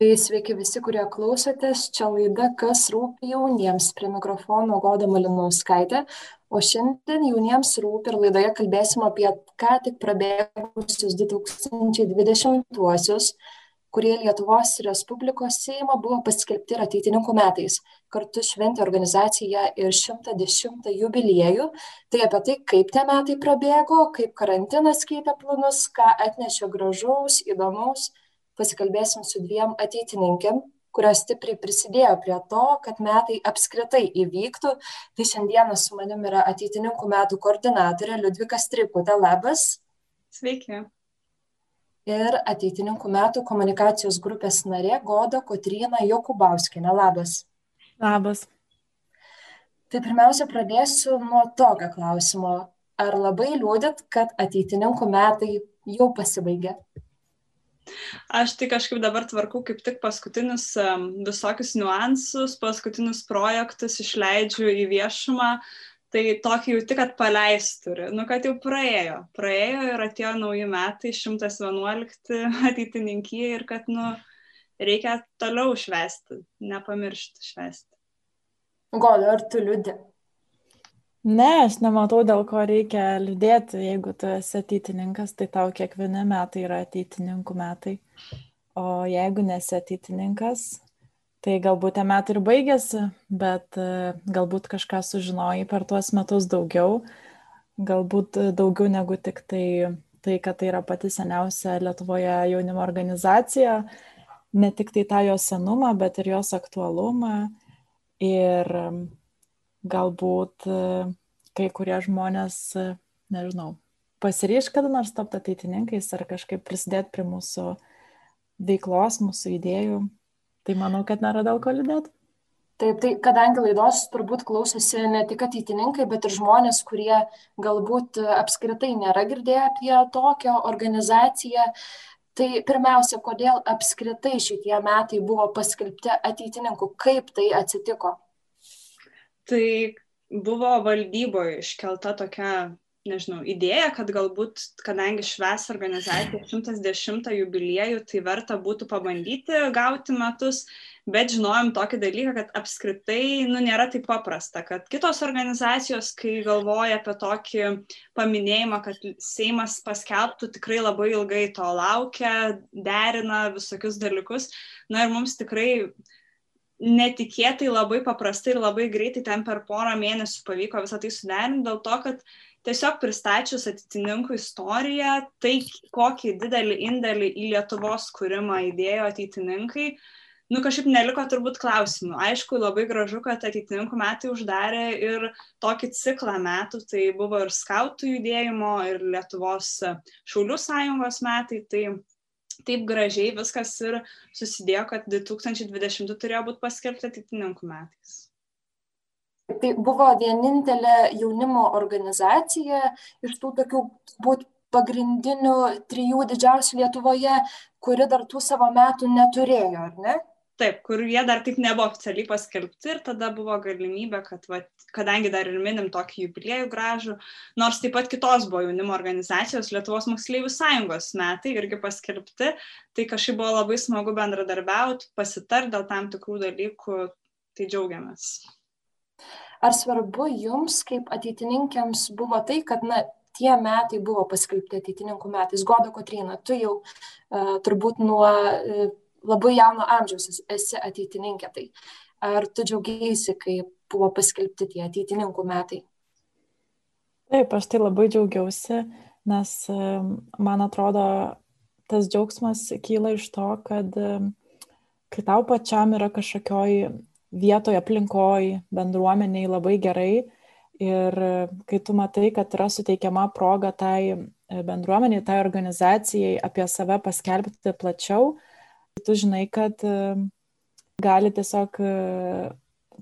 Tai sveiki visi, kurie klausotės. Čia laida Kas rūpi jauniems. Prie mikrofono Goda Malinauskaitė. O šiandien jauniems rūpi ir laidoje kalbėsim apie ką tik prabėgusius 2020-uosius, kurie Lietuvos Respublikos Seimo buvo paskelbti ir ateitininkų metais. Kartu šventė organizacija ir 110 jubiliejų. Tai apie tai, kaip tie metai prabėgo, kaip karantinas keitė planus, ką atnešė gražaus, įdomaus pasikalbėsim su dviem ateitininkėm, kurios stipriai prisidėjo prie to, kad metai apskritai įvyktų. Tai šiandieną su manim yra ateitininkų metų koordinatorė Liudvika Strikutė. Labas. Sveiki. Ir ateitininkų metų komunikacijos grupės narė Goda Kotryna Jokubauskina. Labas. Labas. Tai pirmiausia, pradėsiu nuo tokio klausimo. Ar labai liūdit, kad ateitininkų metai jau pasibaigė? Aš tai kažkaip dabar tvarkau kaip tik paskutinius visokius niuansus, paskutinius projektus išleidžiu į viešumą. Tai tokį jau tik, kad paleist turi. Nu, kad jau praėjo. Praėjo ir atėjo nauji metai, 111 ateitininkijai ir kad, nu, reikia toliau švesti, nepamiršti švesti. Gal, ar tu liūdė? Ne, aš nematau, dėl ko reikia liūdėti. Jeigu tu esi ateitininkas, tai tau kiekvieni metai yra ateitininkų metai. O jeigu nesi ateitininkas, tai galbūt tie metai ir baigėsi, bet e, galbūt kažką sužinojai per tuos metus daugiau. Galbūt daugiau negu tik tai, tai kad tai yra pati seniausia Lietuvoje jaunimo organizacija. Ne tik tai tą jos senumą, bet ir jos aktualumą. Ir galbūt e, kai kurie žmonės, e, nežinau, pasiryš kada nors tapti ateitininkais ar kažkaip prisidėti prie mūsų veiklos, mūsų idėjų. Tai manau, kad nėra dėl ko liūdėti. Taip, tai kadangi laidos turbūt klausosi ne tik ateitininkai, bet ir žmonės, kurie galbūt apskritai nėra girdėję apie tokią organizaciją, tai pirmiausia, kodėl apskritai šitie metai buvo paskelbti ateitininkų, kaip tai atsitiko? Tai buvo valdyboje iškelta tokia, nežinau, idėja, kad galbūt, kadangi šves organizacija 110 jubiliejų, tai verta būtų pabandyti gauti metus, bet žinojom tokį dalyką, kad apskritai, nu, nėra taip paprasta, kad kitos organizacijos, kai galvoja apie tokį paminėjimą, kad Seimas paskelbtų, tikrai labai ilgai to laukia, derina visokius dalykus. Na ir mums tikrai netikėtai labai paprastai ir labai greitai ten per porą mėnesių pavyko visą tai suderinti, dėl to, kad tiesiog pristačius atitininkų istoriją, tai kokį didelį indėlį į Lietuvos kūrimą įdėjo ateitininkai, nu kažkaip neliko turbūt klausimų. Aišku, labai gražu, kad ateitininkų metai uždarė ir tokį ciklą metų, tai buvo ir skautų judėjimo, ir Lietuvos šaulių sąjungos metai, tai taip gražiai viskas ir susidėjo, kad 2020 turėjo būti paskelbta ateitininkų metais. Tai buvo vienintelė jaunimo organizacija iš tų tokių būt pagrindinių trijų didžiausių Lietuvoje, kuri dar tų savo metų neturėjo, ar ne? Taip, kur jie dar tik nebuvo oficialiai paskelbti ir tada buvo galimybė, kad, va, kadangi dar ir minim tokį jubiliejų gražų, nors taip pat kitos buvo jaunimo organizacijos, Lietuvos moksleivių sąjungos metai irgi paskelbti, tai kažkaip buvo labai smagu bendradarbiauti, pasitart dėl tam tikrų dalykų, tai džiaugiamės. Ar svarbu jums, kaip ateitininkėms, buvo tai, kad, na, tie metai buvo paskelbti ateitininkų metais. Goda Kotrina, tu jau uh, turbūt nuo uh, labai jauno amžiaus esi ateitininkė. Tai ar tu džiaugiaisi, kai buvo paskelbti tie ateitininkų metai? Taip, aš tai labai džiaugiausi, nes man atrodo, tas džiaugsmas kyla iš to, kad kai tau pačiam yra kažkokioj vietoje, aplinkoj, bendruomeniai labai gerai ir kai tu matai, kad yra suteikiama proga tai bendruomeniai, tai organizacijai apie save paskelbti plačiau, tu žinai, kad e, gali tiesiog e,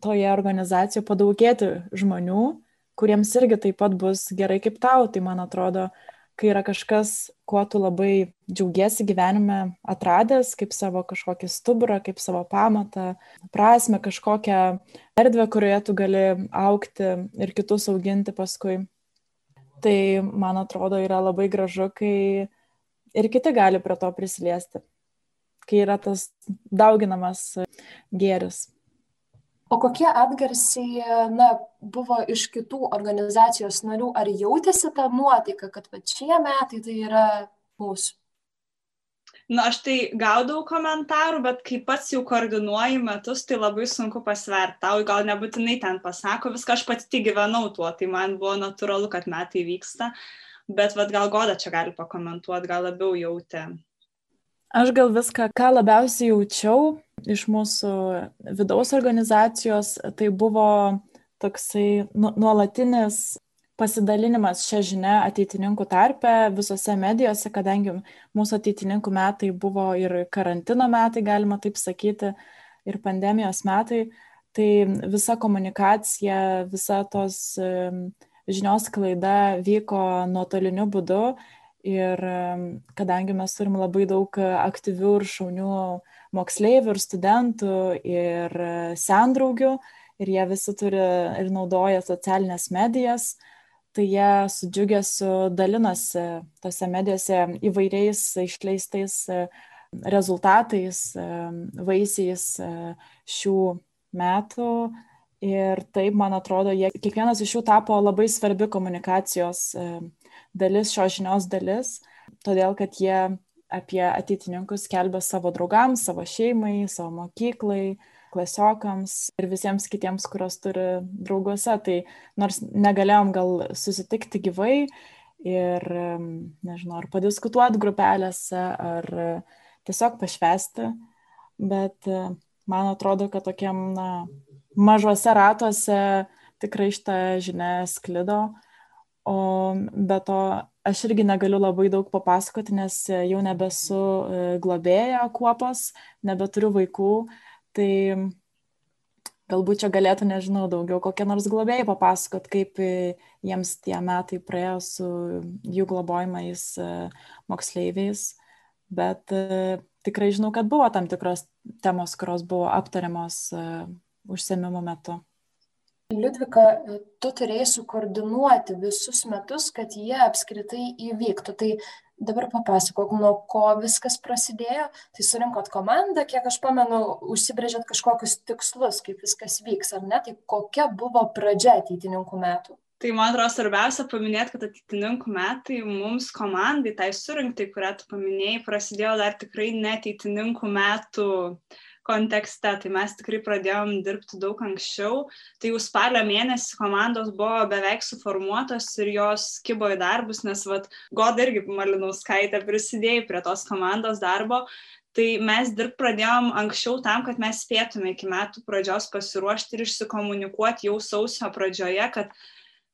toje organizacijoje padaugėti žmonių, kuriems irgi taip pat bus gerai kaip tau. Tai man atrodo, kai yra kažkas, kuo tu labai džiaugiesi gyvenime atradęs, kaip savo kažkokį stuburą, kaip savo pamatą, prasme, kažkokią erdvę, kurioje tu gali aukti ir kitus auginti paskui. Tai man atrodo yra labai gražu, kai ir kiti gali prie to prisiliesti kai yra tas dauginamas gėris. O kokie atgarsiai na, buvo iš kitų organizacijos narių? Ar jautėsi ta nuotaika, kad va, šie metai tai yra mūsų? Na, aš tai gaudau komentarų, bet kai pats jau koordinuoju metus, tai labai sunku pasverti. Tau gal nebūtinai ten pasako, viską aš pati gyvenau tuo, tai man buvo natūralu, kad metai vyksta. Bet vad gal Goda čia gali pakomentuoti, gal labiau jautė. Aš gal viską, ką labiausiai jaučiau iš mūsų vidaus organizacijos, tai buvo toksai nu, nuolatinis pasidalinimas šią žinią ateitininkų tarpe visose medijose, kadangi mūsų ateitininkų metai buvo ir karantino metai, galima taip sakyti, ir pandemijos metai, tai visa komunikacija, visa tos žinios klaida vyko nuotoliniu būdu ir kadangi mes turim labai daug aktyvių ir šaunių moksleivių ir studentų ir sendraugių, ir jie visi turi ir naudoja socialinės medijas, tai jie su džiugesiu dalinosi tose medijose įvairiais išleistais e, rezultatais, e, vaisiais e, šių metų. Ir taip, man atrodo, jie, kiekvienas iš jų tapo labai svarbi komunikacijos dalis, šios žinios dalis, todėl kad jie apie ateitininkus kelbė savo draugams, savo šeimai, savo mokyklai, klasiokams ir visiems kitiems, kurios turi drauguose. Tai nors negalėjom gal susitikti gyvai ir, nežinau, ar padiskutuoti grupelėse, ar tiesiog pašvesti, bet e, man atrodo, kad tokiam na, mažuose ratuose tikrai šitą žinią sklido. O be to, aš irgi negaliu labai daug papasakoti, nes jau nebesu e, globėja kuopos, nebeturiu vaikų, Tai galbūt čia galėtų, nežinau, daugiau kokie nors globėjai papasakot, kaip jiems tie metai praėjo su jų globojimais e, moksleiviais. Bet e, tikrai žinau, kad buvo tam tikros temos, kurios buvo aptariamos e, užsiemimo metu. Liudvika, tu turėjai sukoordinuoti visus metus, kad jie apskritai įvyktų. Tai dabar papasakok, nuo ko viskas prasidėjo. Tai surinkot komandą, kiek aš pamenu, užsibrėžėt kažkokius tikslus, kaip viskas vyks, ar ne? Tai kokia buvo pradžia ateitininkų metų? Tai man atrodo svarbiausia paminėti, kad ateitininkų metai mums komandai, tai surinktai, kurią tu paminėjai, prasidėjo dar tikrai neteitininkų metų uh, kontekste, tai mes tikrai pradėjom dirbti daug anksčiau. Tai jau spalio mėnesį komandos buvo beveik suformuotos ir jos kibo į darbus, nes vad God irgi Malinauskaitė prisidėjo prie tos komandos darbo. Tai mes dirbti pradėjom anksčiau tam, kad mes spėtume iki metų pradžios pasiruošti ir išsikomunikuoti jau sausio pradžioje, kad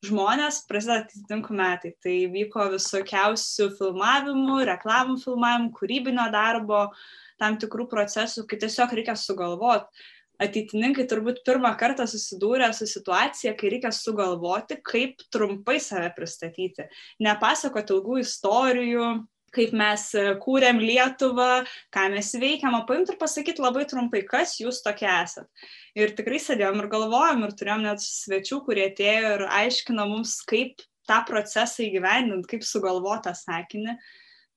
žmonės prasideda atitinkų metai. Tai vyko visokiausių filmavimų, reklamų filmavimų, kūrybinio darbo, uh, tam tikrų procesų, kai tiesiog reikia sugalvoti. Ateitininkai turbūt pirmą kartą susidūrė su situacija, kai reikia sugalvoti, kaip trumpai save pristatyti. Nepasakoti ilgų istorijų, kaip mes kūrėm Lietuvą, ką mes veikiam, o paimti ir pasakyti labai trumpai, kas jūs tokie esat. Ir tikrai sėdėjom ir galvojom ir turėjom net svečių, kurie atėjo ir aiškino mums, kaip tą procesą įgyvendinti, kaip sugalvoti tą sakinį.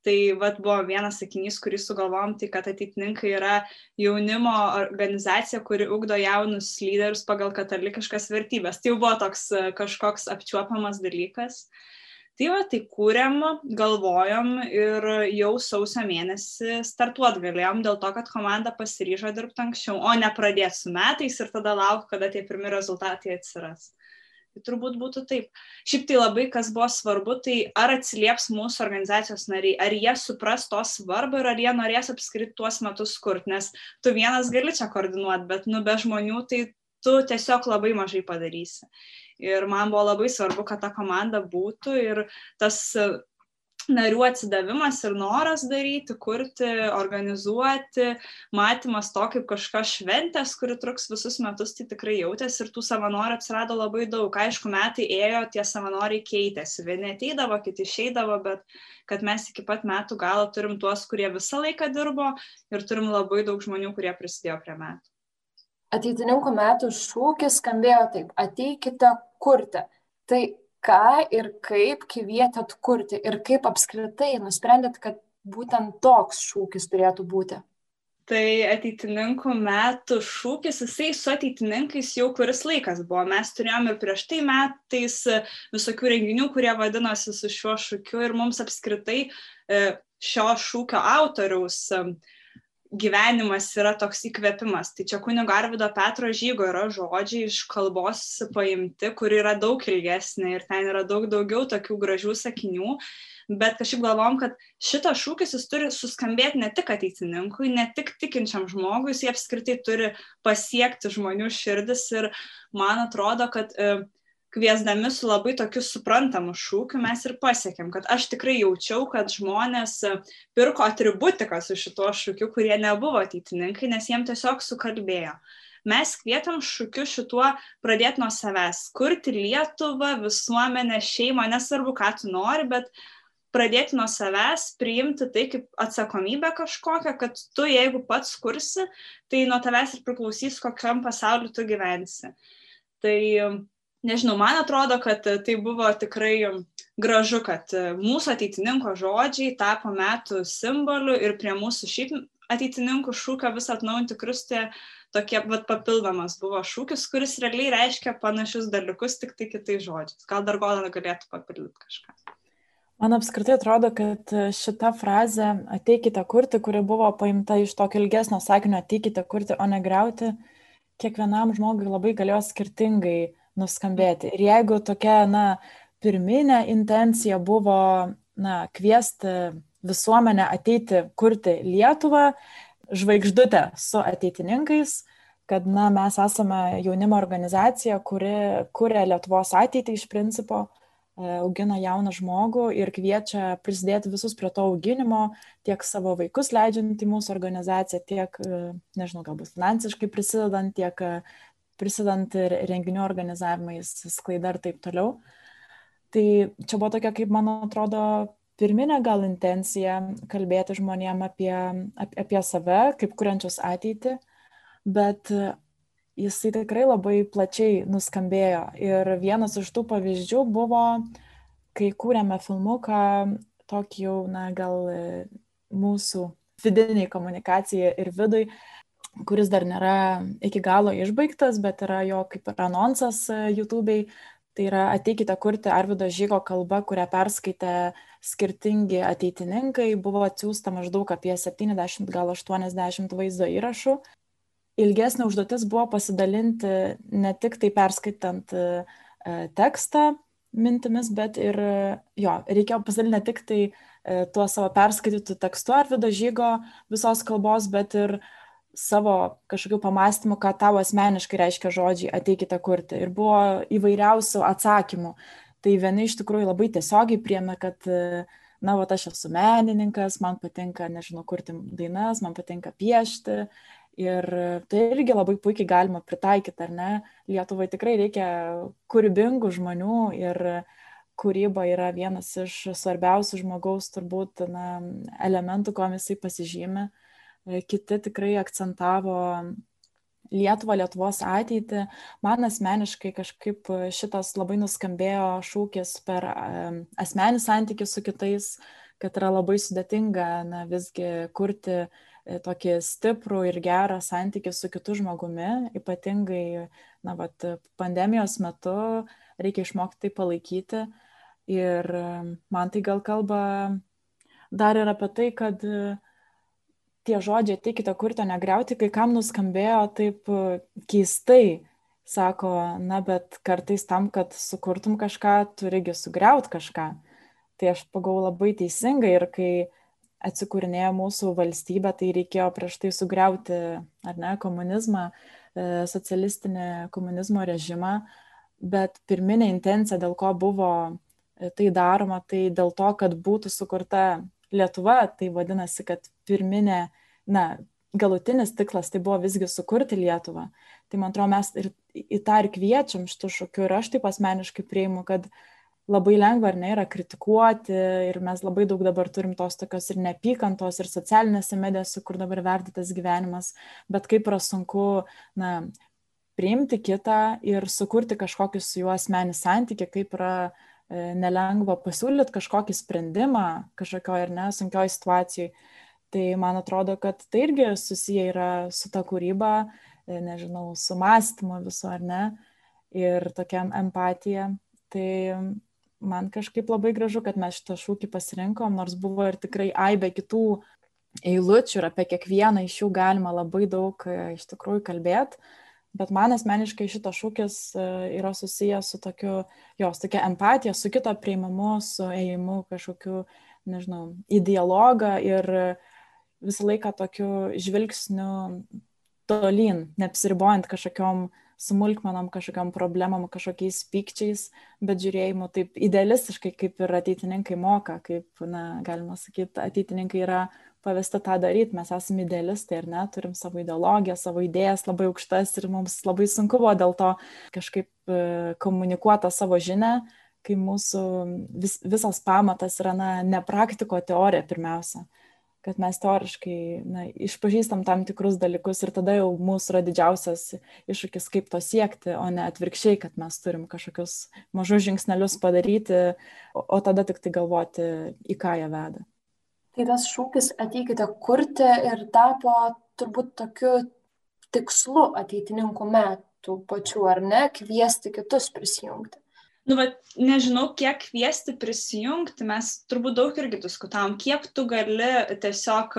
Tai vat, buvo vienas sakinys, kurį sugalvom, tai kad ateitininkai yra jaunimo organizacija, kuri ugdo jaunus lyderius pagal katalikiškas vertybės. Tai jau buvo toks e, kažkoks apčiuopiamas dalykas. Tai va, tai kūrėm, galvojom ir jau sausio mėnesį startuot galėjom dėl to, kad komanda pasiryžo dirbti anksčiau, o ne pradėti su metais ir tada laukti, kada tie pirmi rezultatai atsiras. Tai turbūt būtų taip. Šiaip tai labai, kas buvo svarbu, tai ar atsilieps mūsų organizacijos nariai, ar jie supras to svarbą ir ar jie norės apskritai tuos metus kurti, nes tu vienas gali čia koordinuoti, bet nu be žmonių tai tu tiesiog labai mažai padarysi. Ir man buvo labai svarbu, kad ta komanda būtų ir tas narių atsidavimas ir noras daryti, kurti, organizuoti, matymas to kaip kažkas šventės, kuri truks visus metus, tai tikrai jautėsi ir tų savanorių atsirado labai daug. Aišku, metai ėjo, tie savanoriai keitėsi. Vieni ateidavo, kiti išeidavo, bet kad mes iki pat metų galo turim tuos, kurie visą laiką dirbo ir turim labai daug žmonių, kurie prisidėjo prie metų. Ateitininkų metų šūkis skambėjo taip - ateikite kurti. Tai ką ir kaip kvietėt kurti ir kaip apskritai nusprendėt, kad būtent toks šūkis turėtų būti? Tai ateitininkų metų šūkis, jisai su ateitininkais jau kuris laikas buvo. Mes turėjome ir prieš tai metais visokių renginių, kurie vadinosi su šiuo šūkiu ir mums apskritai e, šio šūkio autoriaus gyvenimas yra toks įkvėpimas. Tai čia kunigo Arvido Petro žygo yra žodžiai iš kalbos paimti, kur yra daug ilgesnė ir ten yra daug daugiau tokių gražių sakinių. Bet kažkaip galvom, kad šitas šūkis jis turi suskambėti ne tik ateitininkui, ne tik tikinčiam žmogui, jis apskritai turi pasiekti žmonių širdis ir man atrodo, kad e, kviesdami su labai tokiu suprantamu šūkiu mes ir pasiekėm, kad aš tikrai jaučiau, kad žmonės e, pirko atributiką su šituo šūkiu, kurie nebuvo ateitininkai, nes jiem tiesiog sukalbėjo. Mes kvietam šūkiu šituo pradėti nuo savęs, kurti Lietuvą, visuomenę, šeimą, nesvarbu, ką tu nori, bet pradėti nuo savęs, priimti tai kaip atsakomybę kažkokią, kad tu jeigu pats kursi, tai nuo tavęs ir priklausys, kokiam pasauliu tu gyvensi. Tai nežinau, man atrodo, kad tai buvo tikrai gražu, kad mūsų ateitininko žodžiai tapo metų simboliu ir prie mūsų šiaip ateitininkų šūkio visą atnaujinti kristė tokie vat, papildomas buvo šūkis, kuris realiai reiškia panašius dalykus, tik tai kitais žodžiais. Gal dar Golana galėtų papildyti kažką. Man apskritai atrodo, kad šita frazė ateikite kurti, kuri buvo paimta iš tokio ilgesnio sakinio ateikite kurti, o ne greuti, kiekvienam žmogui labai galėjo skirtingai nuskambėti. Ir jeigu tokia, na, pirminė intencija buvo, na, kviesti visuomenę ateiti kurti Lietuvą, žvaigždutę su ateitininkais, kad, na, mes esame jaunimo organizacija, kuri kuria Lietuvos ateitį iš principo, e, augina jauną žmogų ir kviečia prisidėti visus prie to auginimo, tiek savo vaikus leidžiant į mūsų organizaciją, tiek, e, nežinau, galbūt finansiškai prisidedant, tiek prisidant ir renginių organizavimais, sklaida ir taip toliau. Tai čia buvo tokia, kaip man atrodo, pirminė gal intencija kalbėti žmonėm apie, apie, apie save, kaip kuriančius ateitį, bet jisai tikrai labai plačiai nuskambėjo. Ir vienas iš tų pavyzdžių buvo, kai kūrėme filmuką, tokį jau, na, gal mūsų vidiniai komunikacijai ir vidui, kuris dar nėra iki galo išbaigtas, bet yra jo kaip ir anonsas e, YouTube'ai. Tai yra ateikite kurti Arvido Žygo kalbą, kurią perskaitė skirtingi ateitininkai. Buvo atsiųsta maždaug apie 70, gal 80 vaizdo įrašų. Ilgesnė užduotis buvo pasidalinti ne tik tai perskaitant e, tekstą mintimis, bet ir jo, reikėjo pasidalinti ne tik tai e, tuo savo perskaitytų tekstu Arvido Žygo visos kalbos, bet ir uh, savo kažkokių pamastymų, ką tau asmeniškai reiškia žodžiai ateikite kurti. Ir buvo įvairiausių atsakymų. Tai vieni iš tikrųjų labai tiesiogiai priemė, kad, na, va, aš esu menininkas, man patinka, nežinau, kurti dainas, man patinka piešti. Ir tai irgi labai puikiai galima pritaikyti, ar ne? Lietuvai tikrai reikia kūrybingų žmonių ir kūryba yra vienas iš svarbiausių žmogaus turbūt na, elementų, kuo jisai pasižymė. Uh, kiti tikrai akcentavo Lietuvą, Lietuvos ateitį. Man asmeniškai kažkaip šitas labai nuskambėjo šūkis per asmenį santykių su kitais, kad yra labai sudėtinga na, visgi kurti e, tokį stiprų ir gerą santykį su kitu žmogumi, ypatingai na, vat, pandemijos metu reikia išmokti tai palaikyti. Ir man tai gal kalba dar ir apie tai, kad tie žodžiai ateikite kurti, negriauti, kai kam nuskambėjo taip e, keistai. Sako, na, bet kartais tam, kad sukurtum kažką, turigi sugriauti kažką. Tai aš pagau labai teisingai ir kai atsikūrinėjo mūsų valstybė, tai reikėjo prieš tai sugriauti, ar ne, komunizmą, e, socialistinį komunizmo režimą, bet pirminė intencija, dėl ko buvo e, tai daroma, tai dėl to, kad būtų sukurta Lietuva, tai vadinasi, kad pirminė, na, galutinis tikslas tai buvo visgi sukurti Lietuvą. Tai man atrodo, mes ir į tą ir kviečiam šitų šokių ir aš taip asmeniškai prieimu, kad labai lengva ar ne yra kritikuoti ir mes labai daug dabar turim tos tokios ir neapykantos ir socialinėse medijose, kur dabar verdytas gyvenimas, bet kaip yra sunku, na, priimti kitą ir sukurti kažkokį su juo asmenį santykį, kaip yra nelengva pasiūlyti kažkokį sprendimą kažkokioj ar ne sunkioj situacijai. Tai man atrodo, kad tai irgi susiję yra su ta kūryba, e, nežinau, su mąstymu visu ar ne, ir tokiam empatija. Tai man kažkaip labai gražu, kad mes šitą šūkį pasirinkom, nors buvo ir tikrai aibė kitų eilučių ir apie kiekvieną iš jų galima labai daug e, iš tikrųjų kalbėti. Bet man asmeniškai šitas šūkis e, yra susijęs su tokiu, jos tokia empatija, su kito prieimamu, su ėjimu kažkokiu, nežinau, į dialogą ir visą laiką tokiu žvilgsniu tolyn, neapsiribojant kažkokiam uh, smulkmenom, kažkokiam problemom, kažkokiais pykčiais, bet žiūrėjimu taip idealistiškai, kaip ir ateitininkai moka, kaip, na, galima sakyti, ateitininkai yra pavesta tą daryti, mes esame idealistai ir ne, turim savo ideologiją, savo idėjas labai aukštas ir mums labai sunku buvo dėl to kažkaip e, komunikuota savo žinę, kai mūsų vis, visas pamatas yra, na, ne praktiko teorija pirmiausia kad mes teoriškai na, išpažįstam tam tikrus dalykus ir tada jau mūsų yra didžiausias iššūkis, kaip to siekti, o ne atvirkščiai, kad mes turim kažkokius mažus žingsnelius padaryti, o, o tada tik tai galvoti, į ką jie veda. Tai tas šūkis ateikite kurti ir tapo turbūt tokiu tikslu ateitininkų metų pačių, ar ne, kviesti kitus prisijungti nu, va, nežinau, kiek kviesti prisijungti, mes turbūt daug irgi diskutavom, kiek tu gali tiesiog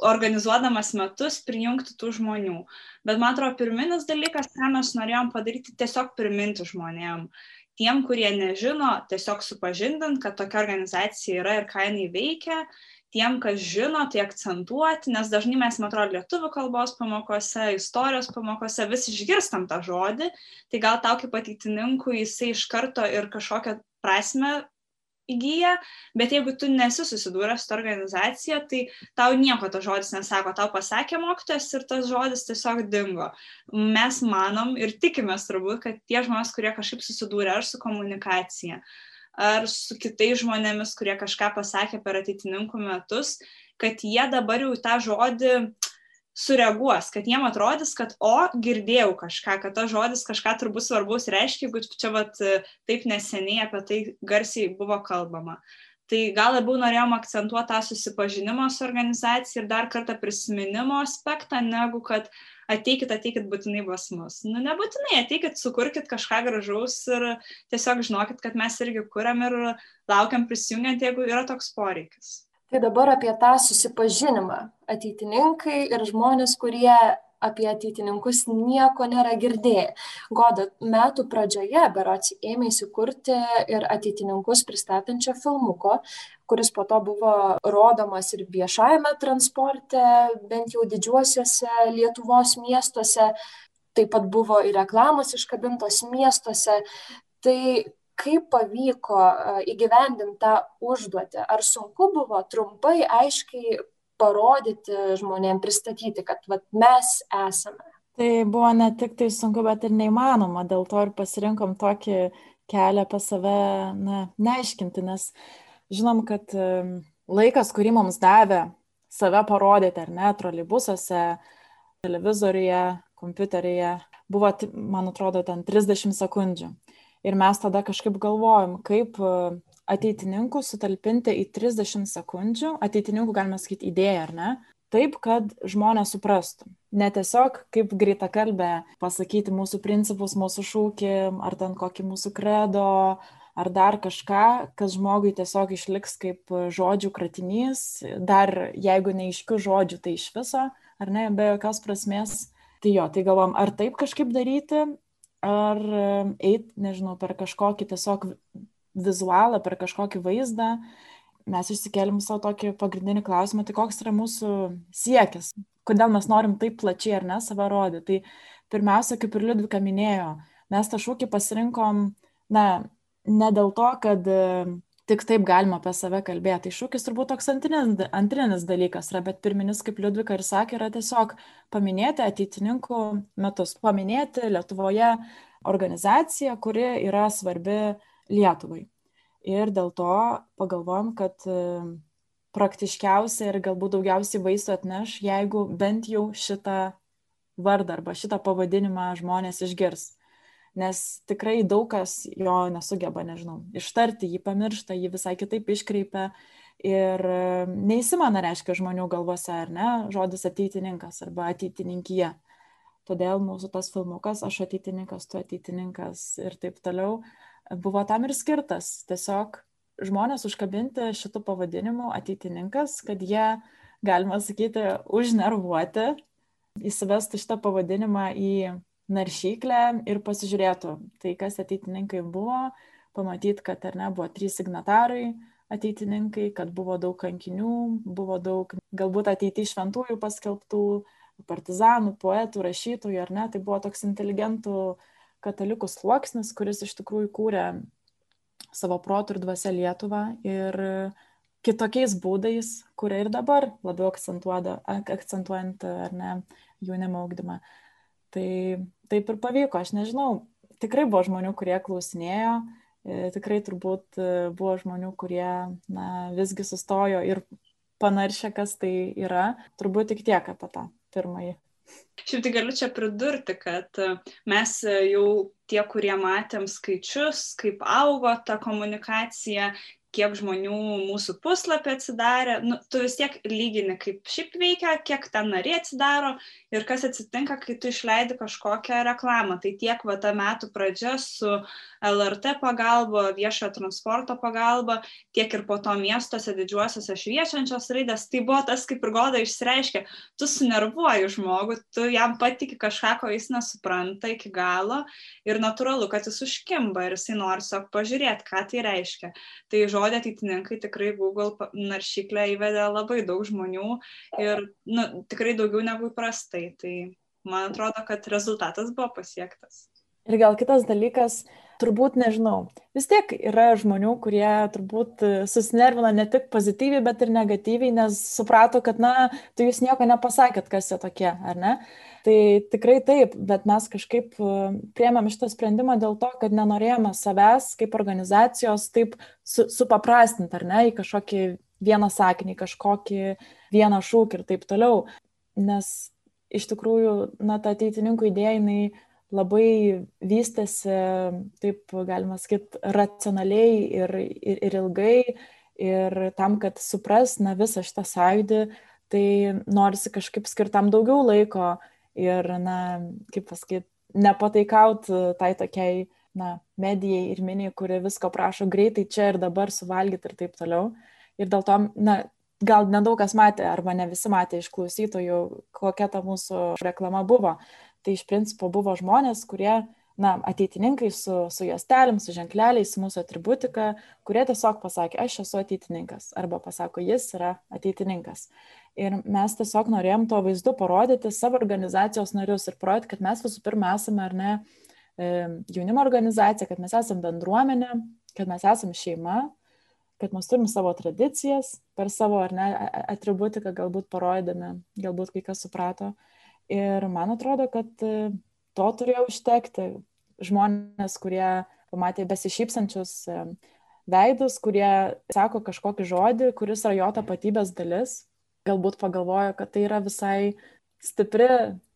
organizuodamas metus prijungti tų žmonių. Bet man atrodo, pirminis dalykas, ką mes norėjom padaryti, tiesiog priminti žmonėm. Tiem, kurie nežino, tiesiog supažindint, kad tokia organizacija yra ir ką jinai veikia tiem, kas žino, tai akcentuoti, nes dažnai mes, man atrodo, lietuvių kalbos pamokose, istorijos pamokose vis išgirstam tą žodį, tai gal tau kaip ateitininkui jisai iš karto ir kažkokią prasme įgyja, bet jeigu tu nesi susidūręs su organizacija, tai tau nieko tas žodis nesako, tau pasakė mokytojas ir tas žodis tiesiog dingo. Mes manom ir tikimės turbūt, kad tie žmonės, kurie kažkaip susidūrė ar su komunikacija, ar su kitais žmonėmis, kurie kažką pasakė per ateitininkų metus, kad jie dabar jau tą žodį sureaguos, kad jiem atrodys, kad o, girdėjau kažką, kad tas žodis kažką turbūt svarbaus reiškia, jeigu čia vat, taip neseniai apie tai garsiai buvo kalbama. Tai gal labiau norėjom akcentuoti tą susipažinimo su organizacija ir dar kartą prisiminimo aspektą, negu kad ateikit, ateikit būtinai pas mus. Nu, nebūtinai, ateikit, sukurkit kažką gražaus ir tiesiog žinokit, kad mes irgi kuriam ir laukiam prisijungiant, jeigu yra toks poreikis. Tai dabar apie tą susipažinimą. Ateitininkai ir žmonės, kurie apie ateitininkus nieko nėra girdėję. Goda metų pradžioje berots ėmėsi kurti ir ateitininkus pristatančio filmuko, kuris po to buvo rodomas ir viešajame transporte, bent jau didžiuosiuose Lietuvos miestuose. Taip pat buvo ir reklamos iškabintos miestuose. Tai kaip pavyko įgyvendinti tą užduotį? Ar sunku buvo trumpai, aiškiai parodyti žmonėm, pristatyti, kad vat, mes esame. Tai buvo ne tik tai sunku, bet ir neįmanoma, dėl to ir pasirinkom tokį kelią pas save, na, neaiškinti, nes žinom, kad laikas, kurį mums davė save parodyti, ar ne, trolibusuose, televizoriuje, kompiuteryje, buvo, man atrodo, ten 30 sekundžių. Ir mes tada kažkaip galvojom, kaip ateitininkų sutalpinti į 30 sekundžių, ateitininkų galima sakyti idėją, ar ne? Taip, kad žmonės suprastų. Ne tiesiog kaip greita kalbė pasakyti mūsų principus, mūsų šūkį, ar ten kokį mūsų kredo, ar dar kažką, kas žmogui tiesiog išliks kaip žodžių kratinys, dar jeigu neiškių žodžių, tai iš viso, ar ne, be jokios prasmės. Tai jo, tai galvom, ar taip kažkaip daryti, ar eit, nežinau, per kažkokį tiesiog vizualą, per kažkokį vaizdą, mes išsikėlėm savo tokį pagrindinį klausimą, tai koks yra mūsų siekis, kodėl mes norim taip plačiai ar ne save rodyti. Tai pirmiausia, kaip ir Liudvika minėjo, mes tą šūkį pasirinkom, na, ne dėl to, kad tik taip galima apie save kalbėti. Tai šūkis turbūt toks antrinis, antrinis dalykas yra, bet pirminis, kaip Liudvika ir sakė, yra tiesiog paminėti ateitininkų metus, paminėti Lietuvoje organizaciją, kuri yra svarbi Lietuvai. Ir dėl to pagalvojom, kad e, praktiškiausia ir galbūt daugiausiai vaisių atneš, jeigu bent jau šitą vardą arba šitą pavadinimą žmonės išgirs. Nes tikrai daug kas jo nesugeba, nežinau, ištarti, jį pamiršta, jį visai kitaip iškreipia Ir e, neįsimena reiškia žmonių galvose, ar ne, žodis ateitininkas arba ateitininkija. Todėl mūsų tas filmukas, aš ateitininkas, tu ateitininkas ir taip toliau, buvo tam ir skirtas. Tiesiog žmonės užkabinti šitų pavadinimų ateitininkas, kad jie, galima sakyti, užnervuoti, įsivestų šitą pavadinimą į naršyklę ir pasižiūrėtų, tai kas ateitininkai buvo, pamatyti, kad ar ne buvo trys signatarai, ateitininkai, kad buvo daug kankinių, buvo daug galbūt ateity šventųjų paskelbtų, partizanų, poetų, rašytojų, ar ne, tai buvo toks inteligentų katalikų sluoksnis, kuris iš tikrųjų kūrė savo protų ir dvasia Lietuvą ir kitokiais būdais, kurie ir dabar labiau akcentuojant, ar ne, jaunimo augdymą. Tai taip ir pavyko, aš nežinau, tikrai buvo žmonių, kurie klausinėjo, E, tikrai turbūt e, buvo žmonių, kurie na, visgi sustojo ir panaršė, kas tai yra. Turbūt tik tiek apie tą pirmąjį. Šiaip tai galiu čia pridurti, kad e, mes jau tie, kurie matėm skaičius, kaip augo ta komunikacija, kiek žmonių mūsų puslapį atsidarė, nu, tu vis tiek lygini, kaip šiaip veikia, kiek ten nariai atsidaro ir kas atsitinka, kai tu išleidi kažkokią reklamą. Tai tiek va ta metų pradžia su LRT pagalba, viešojo transporto pagalba, tiek ir po to miestuose didžiuosiuose šviečiančios raidės, tai buvo tas, kaip ir Goda išreiškė, tu sunervuoji žmogų, tu jam patiki kažką, ko jis nesupranta iki galo ir natūralu, kad jis užkimba ir jisai nori tiesiog pažiūrėti, ką tai reiškia. Tai žodį ateitininkai tikrai Google naršyklę įvedė labai daug žmonių ir nu, tikrai daugiau negu įprastai. Tai man atrodo, kad rezultatas buvo pasiektas. Ir gal kitas dalykas, turbūt nežinau, vis tiek yra žmonių, kurie turbūt susinervina ne tik pozityviai, bet ir negatyviai, nes suprato, kad, na, tu jūs nieko nepasakėt, kas jie tokie, ar ne? Tai tikrai taip, bet mes kažkaip e, priemėm šitą sprendimą dėl to, kad nenorėjome savęs kaip organizacijos taip su, supaprastinti, ar ne, į kažkokį vieną sakinį, kažkokį vieną šūkį ir taip toliau. Nes iš tikrųjų, na, ta ateitininkų idėja, jinai labai vystėsi, taip galima sakyti, racionaliai ir, ir, ir ilgai. Ir tam, kad supras, na, visą šitą sąjūdį, tai norisi kažkaip skirtam daugiau laiko ir, na, kaip pasakyti, nepataikaut tai tokiai, na, medijai ir miniai, kuri visko prašo greitai čia ir dabar suvalgyti ir taip toliau. Ir dėl to, na, gal nedaug kas matė, arba ne visi matė iš klausytojų, kokia ta mūsų reklama buvo tai iš principo buvo žmonės, kurie, na, ateitininkai su, su juostelėm, su ženkleliais, su mūsų atributika, kurie tiesiog pasakė, aš esu ateitininkas, arba pasako, jis yra ateitininkas. Ir mes tiesiog norėjom tuo vaizdu parodyti savo organizacijos narius ir parodyti, kad mes visų pirma esame, ar ne, e, jaunimo organizacija, kad mes esame bendruomenė, kad mes esame šeima, kad mes turim savo tradicijas per savo ar ne atributiką, galbūt parodydami, galbūt kai kas suprato, Ir man atrodo, kad e, to turėjo užtekti. Žmonės, kurie pamatė besišypsančius e, veidus, kurie sako kažkokį žodį, kuris yra jo tapatybės dalis, galbūt pagalvojo, kad tai yra visai stipri,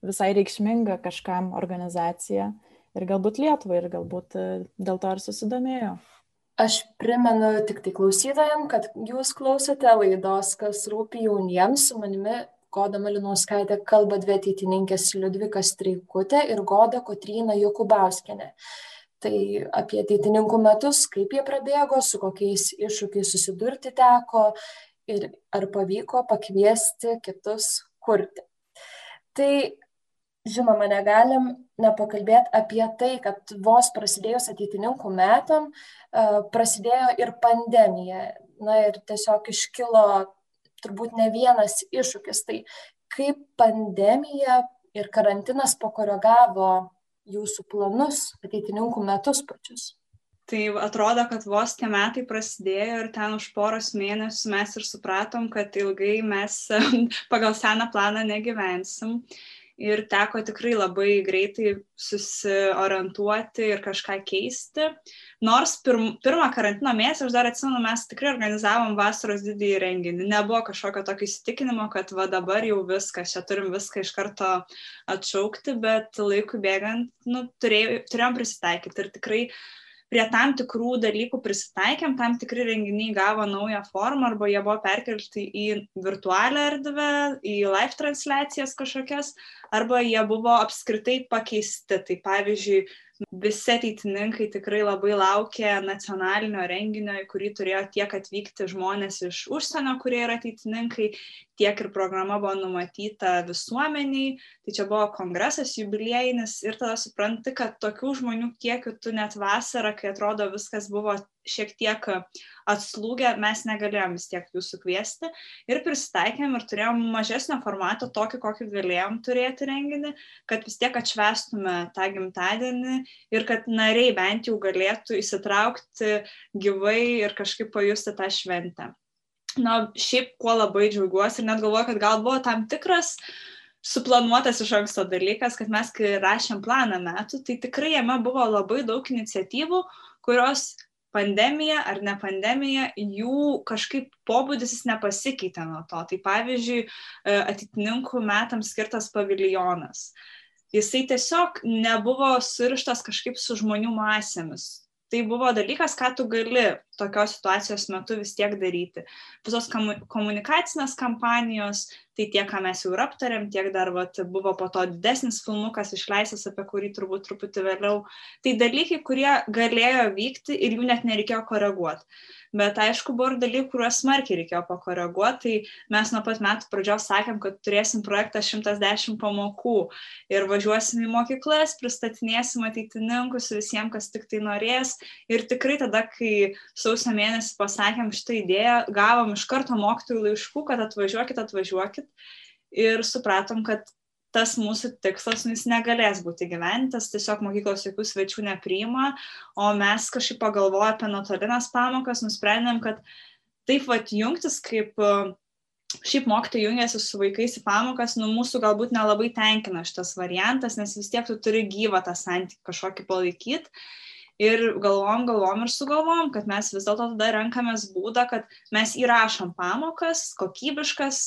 visai reikšminga kažkam organizacija ir galbūt Lietuvai ir galbūt e, dėl to ir susidomėjo. Aš primenu tik tai klausytojams, kad jūs klausote laidos, kas rūpi jauniems, su manimi Goda Malinauskaitė kalba dvi ateitininkės Liudvika Streikutė ir Goda Kotryna Jokubauskienė. Tai apie ateitininkų metus, kaip jie prabėgo, su kokiais iššūkiais susidurti teko ir ar pavyko pakviesti kitus kurti. Tai žinoma, negalim nepakalbėti apie tai, kad vos prasidėjus ateitininkų metam prasidėjo ir pandemija. Na ir tiesiog iškilo turbūt ne vienas iššūkis. Tai kaip pandemija ir karantinas pakoregavo jūsų planus, ateitininkų metus pačius? Tai atrodo, kad vos tie metai prasidėjo ir ten už poros mėnesių mes ir supratom, kad ilgai mes pagal seną planą negyvensim ir teko tikrai labai greitai susiorientuoti ir kažką keisti. Nors pirm, pirmą karantino mėnesį, aš dar atsimenu, mes tikrai organizavom vasaros didįjį renginį. Nebuvo kažkokio tokio įsitikinimo, kad va dabar jau viskas, čia turim viską iš karto atšaukti, bet laikui bėgant, nu, turėjom, turėjom prisitaikyti ir tikrai prie tam tikrų dalykų prisitaikėm, tam tikri renginiai gavo naują formą arba jie buvo perkelti į virtualią erdvę, į live transliacijas kažkokias, arba jie buvo apskritai pakeisti. Tai pavyzdžiui, visi ateitininkai tikrai labai laukė nacionalinio renginio, į kurį turėjo tiek atvykti žmonės iš užsienio, kurie yra ateitininkai, tiek ir programa buvo numatyta visuomeniai. Tai čia buvo kongresas jubiliejinis ir tada supranti, kad tokių žmonių kiekių tu net vasarą, kai atrodo viskas buvo šiek tiek atslūgę, mes negalėjom vis tiek jų sukviesti ir prisitaikėm ir turėjom mažesnio formato, tokį, kokį galėjom turėti renginį, kad vis tiek atšvestume tą gimtadienį ir kad nariai bent jau galėtų įsitraukti gyvai ir kažkaip pajusti tą šventę. Na, šiaip kuo labai džiaugiuosi ir net galvoju, kad gal buvo tam tikras suplanuotas iš anksto dalykas, kad mes, kai rašėm planą metų, tai tikrai jame buvo labai daug iniciatyvų, kurios pandemija ar ne pandemija, jų kažkaip pobūdis jis nepasikeitė nuo to. Tai pavyzdžiui, e, atitininkų metams skirtas paviljonas. Jisai tiesiog nebuvo surištas kažkaip su žmonių masėmis tai buvo dalykas, ką tu gali tokios situacijos metu vis tiek daryti. Visos komunikacinės kampanijos, tai tiek, ką mes jau ir aptarėm, tiek dar vat, buvo po to didesnis filmukas išleistas, apie kurį turbūt truputį vėliau. Tai dalykai, kurie galėjo vykti ir jų net nereikėjo koreguoti bet aišku buvo ir dalykų, kuriuos smarkiai reikėjo pakoreguoti, tai mes nuo pat metų pradžios sakėm, kad turėsim projektą 110 pamokų ir važiuosim į mokyklas, pristatinėsim ateitininkus visiems, kas tik tai norės ir tikrai tada, kai sausio mėnesį pasakėm šitą idėją, gavom iš karto mokytojų laiškų, kad atvažiuokit, atvažiuokit ir supratom, kad tas mūsų tikslas, nu, jis negalės būti gyventas, tiesiog mokyklos jokių svečių nepriima, o mes kažkaip pagalvoję apie nuotolinės pamokas, nusprendėm, kad taip vat jungtis, kaip šiaip mokytojai jungiasi su vaikais į pamokas, nu mūsų galbūt nelabai tenkina šitas variantas, nes vis tiek tu turi gyvą tą santykį kažkokį palaikyti. Ir galvom, galvom ir sugalvom, kad mes vis dėlto tada renkamės būdą, kad mes įrašom pamokas, kokybiškas,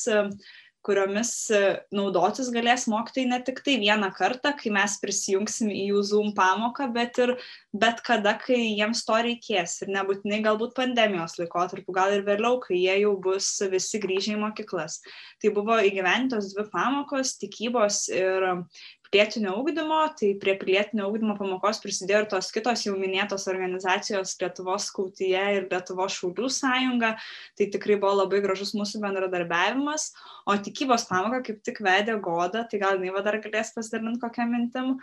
kuriomis e, naudotis galės mokytojai ne tik tai vieną kartą, kai mes prisijungsim į jų Zoom pamoką, bet ir bet kada, kai jiems to reikės. Ir nebūtinai galbūt pandemijos laikotarpiu, gal ir vėliau, kai jie jau bus visi grįžę į mokyklas. Tai buvo įgyventos dvi pamokos - tikybos ir pilietinio ugdymo, tai prie pilietinio ugdymo pamokos prisidėjo ir tos kitos jau minėtos organizacijos Lietuvos skautyje ir Lietuvos šaulių sąjunga, tai tikrai buvo labai gražus mūsų bendradarbiavimas, o tikybos pamoką kaip tik vedė Goda, tai gal jinai dar galės pasidalinti kokią mintim,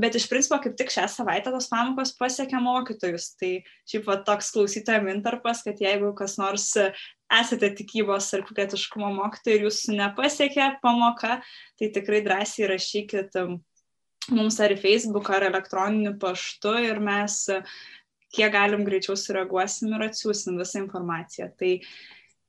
bet iš principo kaip tik šią savaitę tos pamokos pasiekė mokytojus, tai šiaip va toks klausytojo mintarpas, kad jeigu kas nors esate tikybos ar pilietiškumo mokytojai ir jūsų nepasiekė pamoka, tai tikrai drąsiai rašykit um, mums ar Facebook, ar elektroniniu paštu ir mes kiek galim greičiau sureaguosim ir atsiųsim visą informaciją. Tai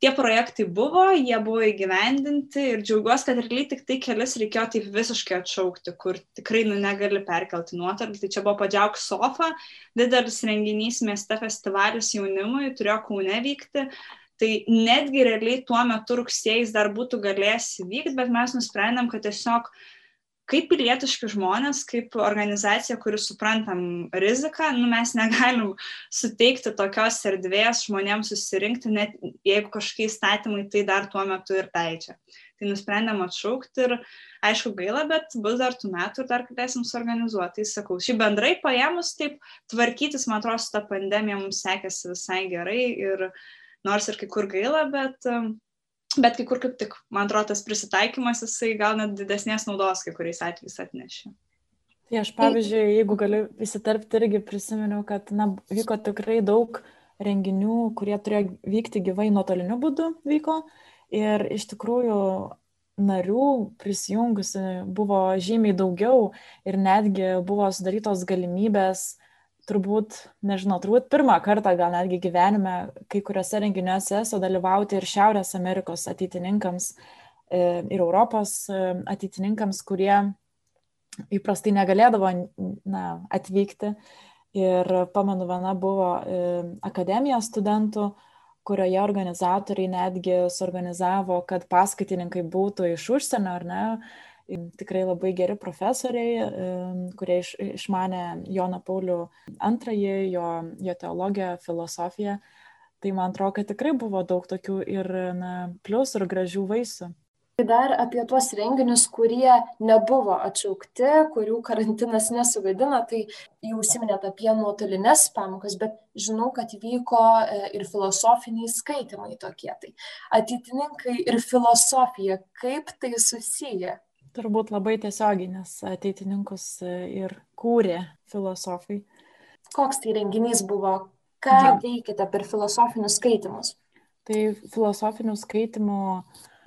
tie projektai buvo, jie buvo įgyvendinti ir džiaugiuosi, kad realiai tik tai kelis reikėjo taip visiškai atšaukti, kur tikrai nu, negali perkelti nuotolį. Tai čia buvo Padžiauk Sofa, didelis renginys mieste festivalis jaunimui, turėjo Kaune vykti, Tai netgi realiai tuo metu rugsėjais dar būtų galėjęs įvykti, bet mes nusprendėm, kad tiesiog kaip pilietiški žmonės, kaip organizacija, kuri suprantam riziką, nu, mes negalim suteikti tokios erdvės žmonėms susirinkti, net jeigu kažkokie įstatymai tai dar tuo metu ir leidžia. Tai nusprendėm atšaukti ir aišku gaila, bet bus dar tų metų ir dar galėsim suorganizuoti. Tai sakau, šį bendrai paėmus taip tvarkytis, man atrodo, su tą pandemiją mums sekėsi visai gerai ir uh, nors ir kai kur gaila, bet, bet kai kur kaip tik, man atrodo, tas prisitaikymas jisai gal net didesnės naudos kai kuriais atvejais atnešė. Tai aš, pavyzdžiui, jeigu galiu įsiterpti, irgi prisiminiau, kad na, vyko tikrai daug renginių, kurie turėjo vykti gyvai nuotoliniu būdu vyko. Ir iš tikrųjų narių prisijungusi buvo žymiai daugiau ir netgi buvo sudarytos galimybės turbūt, nežinau, turbūt pirmą kartą gal netgi gyvenime kai kuriuose renginiuose sudalyvauti ir Šiaurės Amerikos ateitininkams e, ir Europos e, ateitininkams, kurie įprastai negalėdavo na, atvykti. Ir pamenu, viena buvo e, akademija studentų, kurioje organizatoriai netgi suorganizavo, kad paskaitininkai būtų iš užsienio ar ne, tikrai labai geri profesoriai, kurie iš, išmane Joną Paulių II, jo, jo teologiją, filosofiją. Tai man atrodo, kad tikrai buvo daug tokių ir na, plius ir gražių vaisių. Dar apie tuos renginius, kurie nebuvo atšaukti, kurių karantinas nesugadina, tai jau užsiminėt apie nuotolinės pamokas, bet žinau, kad vyko e, ir filosofiniai skaitimai tokie. Tai ateitininkai ir filosofija, kaip tai susiję? Turbūt labai tiesiogiai, nes ateitininkus e, ir kūrė filosofai. Koks tai renginys buvo? Ką ja. veikite per filosofinius skaitimus? Tai filosofinių skaitimų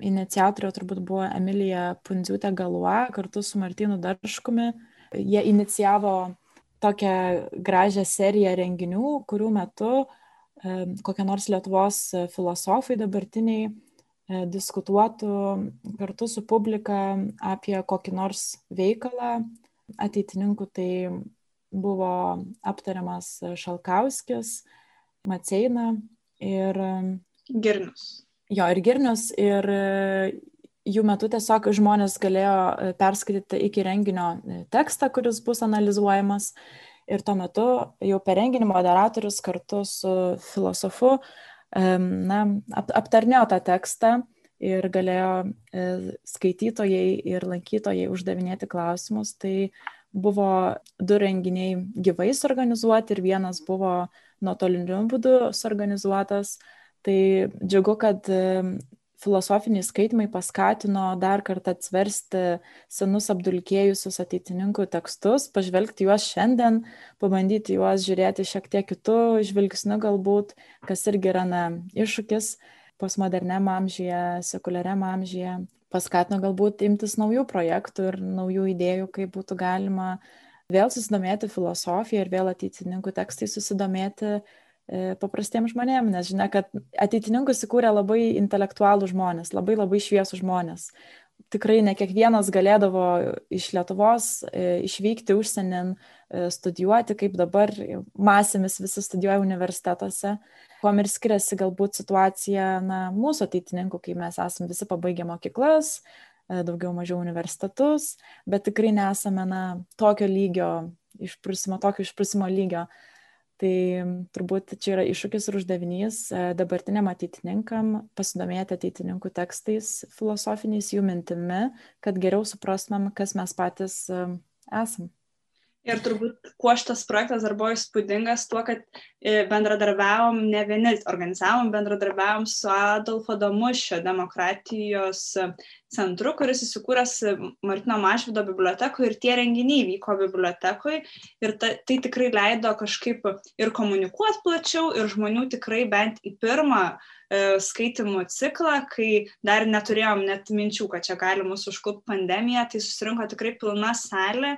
Iniciatorė turbūt buvo Emilija Pundziūtė Galua kartu su Martinu Darškumi. Jie inicijavo tokią gražią seriją renginių, kurių metu kokie nors Lietuvos filosofai dabartiniai e, diskutuotų kartu su publika apie kokį nors veikalą ateitininkų. Tai buvo aptariamas Šalkauskis, Maceina ir Girnus jo ir girnius ir e, jų metu tiesiog žmonės galėjo e, perskaityti iki renginio e, tekstą, kuris bus analizuojamas. Ir tuo metu jau per renginį moderatorius kartu su filosofu na, ap, aptarnėjo tą tekstą ir galėjo skaitytojai ir lankytojai uždavinėti klausimus. Tai buvo du renginiai gyvai suorganizuoti ir vienas buvo nuotoliniu būdu suorganizuotas. Tai džiugu, kad filosofiniai skaitimai paskatino dar kartą atsversti senus apdulkėjusius ateitininkų tekstus, pažvelgti juos šiandien, pabandyti juos žiūrėti šiek tiek kitų žvilgsnių galbūt, kas irgi yra na, iššūkis postmoderniam amžyje, sekuliariam amžyje, paskatino galbūt imtis naujų projektų ir naujų idėjų, kaip būtų galima vėl susidomėti filosofiją ir vėl ateitininkų tekstai susidomėti E, paprastiem žmonėm, nes žinia, kad ateitininkus įkūrė labai intelektualų žmonės, labai labai šviesų žmonės. Tikrai ne kiekvienas galėdavo iš Lietuvos e, išvykti užsienin, e, studijuoti, kaip dabar masėmis visi studijuoja universitetuose. Kuom ir skiriasi galbūt situacija na, mūsų ateitininkų, kai mes esame visi pabaigę mokyklas, daugiau mažiau universitetus, bet tikrai nesame na, tokio lygio, išprusimo, tokio išprusimo lygio. Tai turbūt čia yra iššūkis ir uždavinys e, dabartiniam ateitininkam pasidomėti ateitininkų tekstais filosofiniais jų mintimi, kad geriau suprastumėm, kas mes patys e, esam. Ir turbūt, kuo šitas projektas dar buvo įspūdingas, tuo, kad e, bendradarbiavom, ne vieni organizavom, bendradarbiavom su Adolfo Damušio demokratijos centru, kuris įsikūręs Martino Mašvido bibliotekoje ir tie renginiai vyko bibliotekoje ir ta, tai tikrai leido kažkaip ir komunikuoti plačiau ir žmonių tikrai bent į pirmą e, skaitimų ciklą, kai dar neturėjom net minčių, kad čia gali mūsų užklupti pandemija, tai susirinko tikrai pilna salė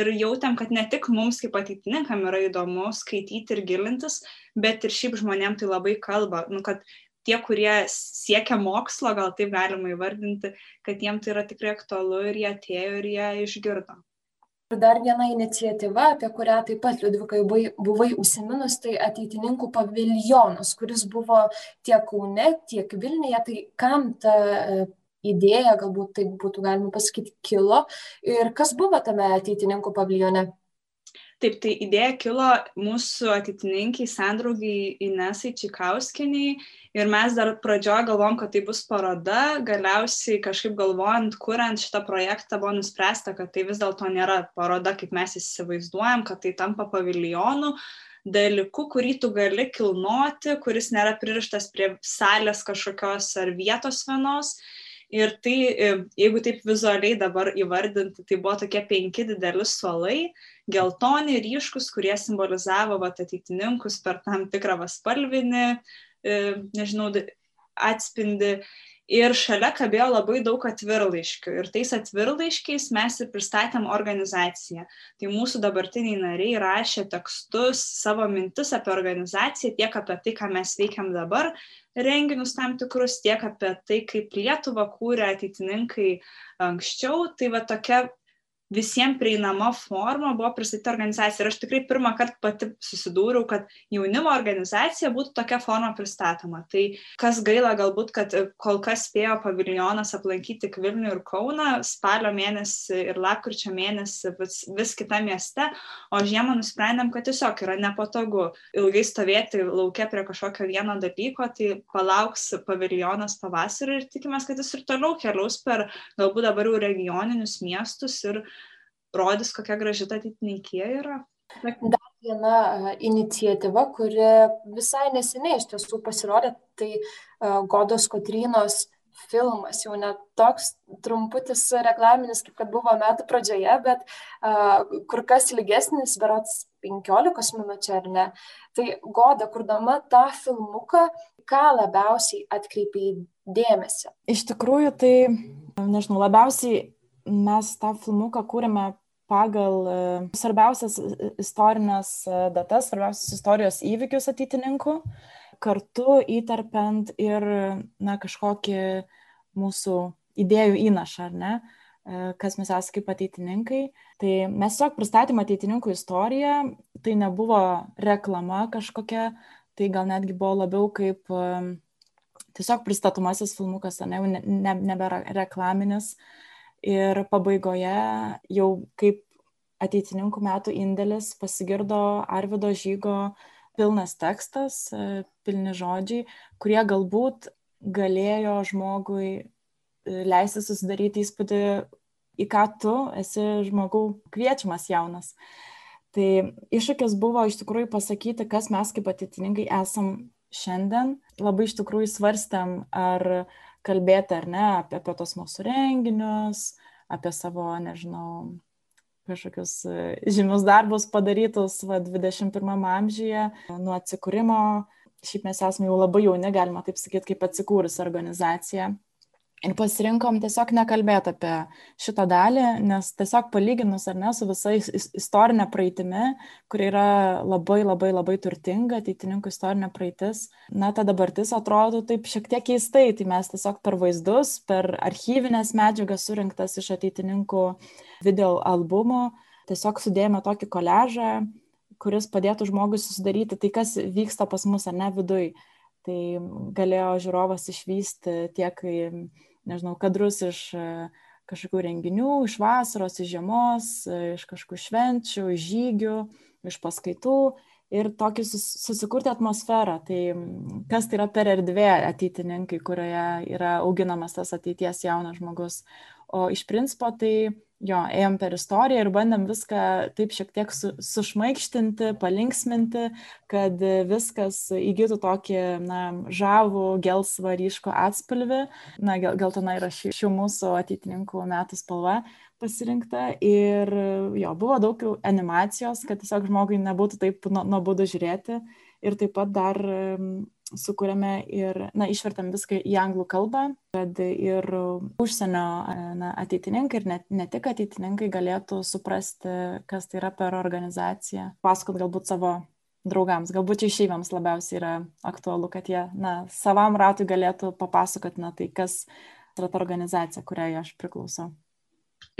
ir jautėm, kad ne tik mums kaip ateitininkam yra įdomu skaityti ir gilintis, bet ir šiaip žmonėm tai labai kalba, nu, kad tie, kurie siekia mokslo, gal taip galima įvardinti, kad jiem tai yra tikrai aktualu ir jie atėjo ir jie išgirdo. Ir dar viena iniciatyva, apie kurią taip pat Liudvikai buvai, užsiminus, tai ateitininkų paviljonas, kuris buvo tiek Kaune, tiek Vilniuje. Tai kam ta idėja, galbūt taip būtų galima pasakyti, kilo. Ir kas buvo tame ateitininkų paviljone? Taip, tai idėja kilo mūsų ateitininkiai, sandraugiai Inesai Čikauskiniai ir mes dar pradžioje galvom, kad tai bus paroda, galiausiai kažkaip galvojant, kuriant šitą projektą buvo nuspręsta, kad tai vis dėlto nėra paroda, kaip mes įsivaizduojam, kad tai tampa paviljonu, dalyku, kurį tu gali kilnoti, kuris nėra pririštas prie salės kažkokios ar vietos vienos Ir tai, e, jeigu taip vizualiai dabar įvardinti, tai buvo tokie penki dideli suolai, geltoni, ryškus, kurie simbolizavo vat, ateitininkus per tam tikrą vaspalvinį, e, nežinau, atspindi ir šalia kabėjo labai daug atvirlaiškių. Ir tais atvirlaiškiais mes ir pristatėm organizaciją. Tai mūsų dabartiniai nariai rašė tekstus, savo mintis apie organizaciją, tiek apie tai, ką mes veikiam dabar, renginius tam tikrus, tiek apie tai, kaip Lietuva kūrė ateitininkai anksčiau. Tai va tokia visiems prieinama forma buvo pristatyta organizacija. Ir aš tikrai pirmą kartą pati susidūriau, kad jaunimo organizacija būtų tokia forma pristatoma. Tai kas gaila galbūt, kad kol kas spėjo paviljonas aplankyti Vilnių ir Kauną spalio mėnesį ir lapkričio mėnesį vis, vis kitame mieste, o žiemą nusprendėm, kad tiesiog yra nepatogu ilgai stovėti laukia prie kažkokio vieno dalyko, tai palauks paviljonas pavasarį ir tikimės, kad jis ir toliau keliaus per galbūt dabar jau regioninius miestus ir rodys, kokia graži ta ateitininkė yra. Dar viena uh, iniciatyva, kuri visai neseniai iš tiesų pasirodė, tai uh, Godos Kotrynos filmas, jau net toks trumputis reklaminis, kaip kad buvo metų pradžioje, bet uh, kur kas ilgesnis, berots 15 minučių ar ne. Tai Goda, kurdama tą filmuką, ką labiausiai atkreipiai dėmesį? Iš tikrųjų, tai, nežinau, labiausiai mes tą filmuką kūrėme pagal e, svarbiausias istorinės e, datas, svarbiausias istorijos įvykius ateitininkų, kartu įterpiant ir na, kažkokį mūsų idėjų įnašą, ar ne, e, kas mes esame kaip ateitininkai. Tai mes tiesiog pristatėme ateitininkų istoriją, tai nebuvo reklama kažkokia, tai gal netgi buvo labiau kaip tiesiog pristatomasis filmukas, ne, ne, nebėra reklaminis. Uh, ir pabaigoje jau kaip ateitininkų metų indėlis pasigirdo Arvido žygo pilnas tekstas, pilni žodžiai, kurie galbūt galėjo žmogui e, leisti susidaryti įspūdį, į ką tu esi žmogau kviečiamas jaunas. Tai iššūkis buvo iš tikrųjų pasakyti, kas mes kaip ateitininkai esam šiandien. Labai iš tikrųjų svarstėm, ar kalbėti ar ne apie, apie tos mūsų renginius, apie savo, nežinau, kažkokius e, žymius darbus padarytus va, 21 amžiuje, nuo atsikūrimo. Šiaip mes esame jau labai jauni, galima taip sakyti, kaip atsikūrusi organizacija. Ir pasirinkom tiesiog nekalbėti apie šitą dalį, nes tiesiog palyginus ar ne su visa istorinė praeitimi, kuri yra labai labai labai turtinga, ateitininkų istorinė praeitis, na, ta dabartis atrodo taip šiek tiek keistai, tai mes tiesiog per vaizdus, per archyvinės medžiagas surinktas iš ateitininkų video albumų, tiesiog sudėjome tokį koležą, kuris padėtų žmogui susidaryti tai, kas vyksta pas mus ar ne viduj. Tai galėjo žiūrovas išvysti tiek nežinau, kadrus iš e, kažkokių renginių, iš vasaros, iš žiemos, e, iš kažkokių švenčių, iš žygių, iš paskaitų ir tokį susikurti atmosferą. Tai kas tai yra per erdvė ateitininkai, kurioje yra auginamas tas ateities jaunas žmogus. O iš principo tai jo, ėjom per istoriją ir bandėm viską taip šiek tiek su, sušmaikštinti, palinksminti, kad viskas įgytų tokį, na, žavų, gelsvą, ryško atspalvį. Na, gel, geltona yra ši, šių mūsų ateitininkų metų spalva pasirinkta ir jo, buvo daug animacijos, kad tiesiog žmogui nebūtų taip nuobodu žiūrėti. Ir taip pat dar sukūrėme ir, na, išvertėm viską į anglų kalbą, kad ir užsienio na, ateitininkai ir ne, ne tik ateitininkai galėtų suprasti, kas tai yra per organizaciją, pasakot galbūt savo draugams, galbūt čia išeivams labiausiai yra aktualu, kad jie, na, savam ratui galėtų papasakot, na, tai kas yra ta organizacija, kuriai aš priklausau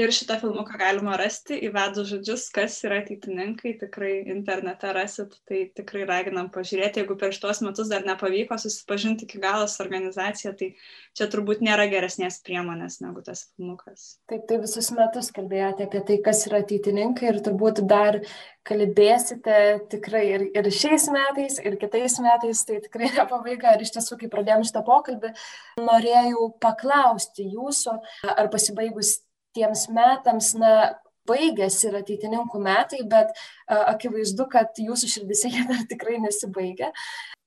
ir šitą filmuką galima rasti įvedus žodžius, kas yra ateitininkai, tikrai internete rasit, tai tikrai raginam pažiūrėti, jeigu per šitos metus dar nepavyko susipažinti iki galo su organizacija, tai čia turbūt nėra geresnės priemonės negu tas filmukas. Taip, tai visus metus kalbėjote apie tai, kas yra ateitininkai ir turbūt dar kalbėsite tikrai ir, ir šiais metais, ir kitais metais, tai tikrai ne pabaiga. Ir iš tiesų, kai pradėjome šitą pokalbį, norėjau paklausti jūsų, ar pasibaigus tiems metams, na, baigėsi ir ateitininkų metai, bet akivaizdu, kad jūsų širdise jie dar tikrai nesibaigia.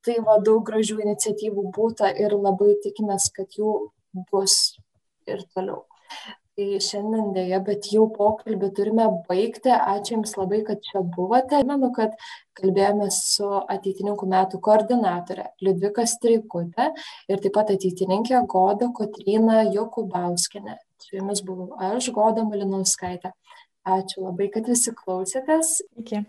Tai va daug gražių iniciatyvų būta ir labai tikimės, kad jų bus ir toliau. Tai šiandien dėja, bet jau pokalbį turime baigti. Ačiū Jums labai, kad čia buvote. Manau, kad kalbėjome su ateitininkų metų koordinatorė Liudvika Streikutė ir taip pat ateitininkė Goda Kotryna Jokubauskinė. Su jumis buvau aš, Goda Malinauskaitė. Ačiū labai, kad visi klausėtės. Iki.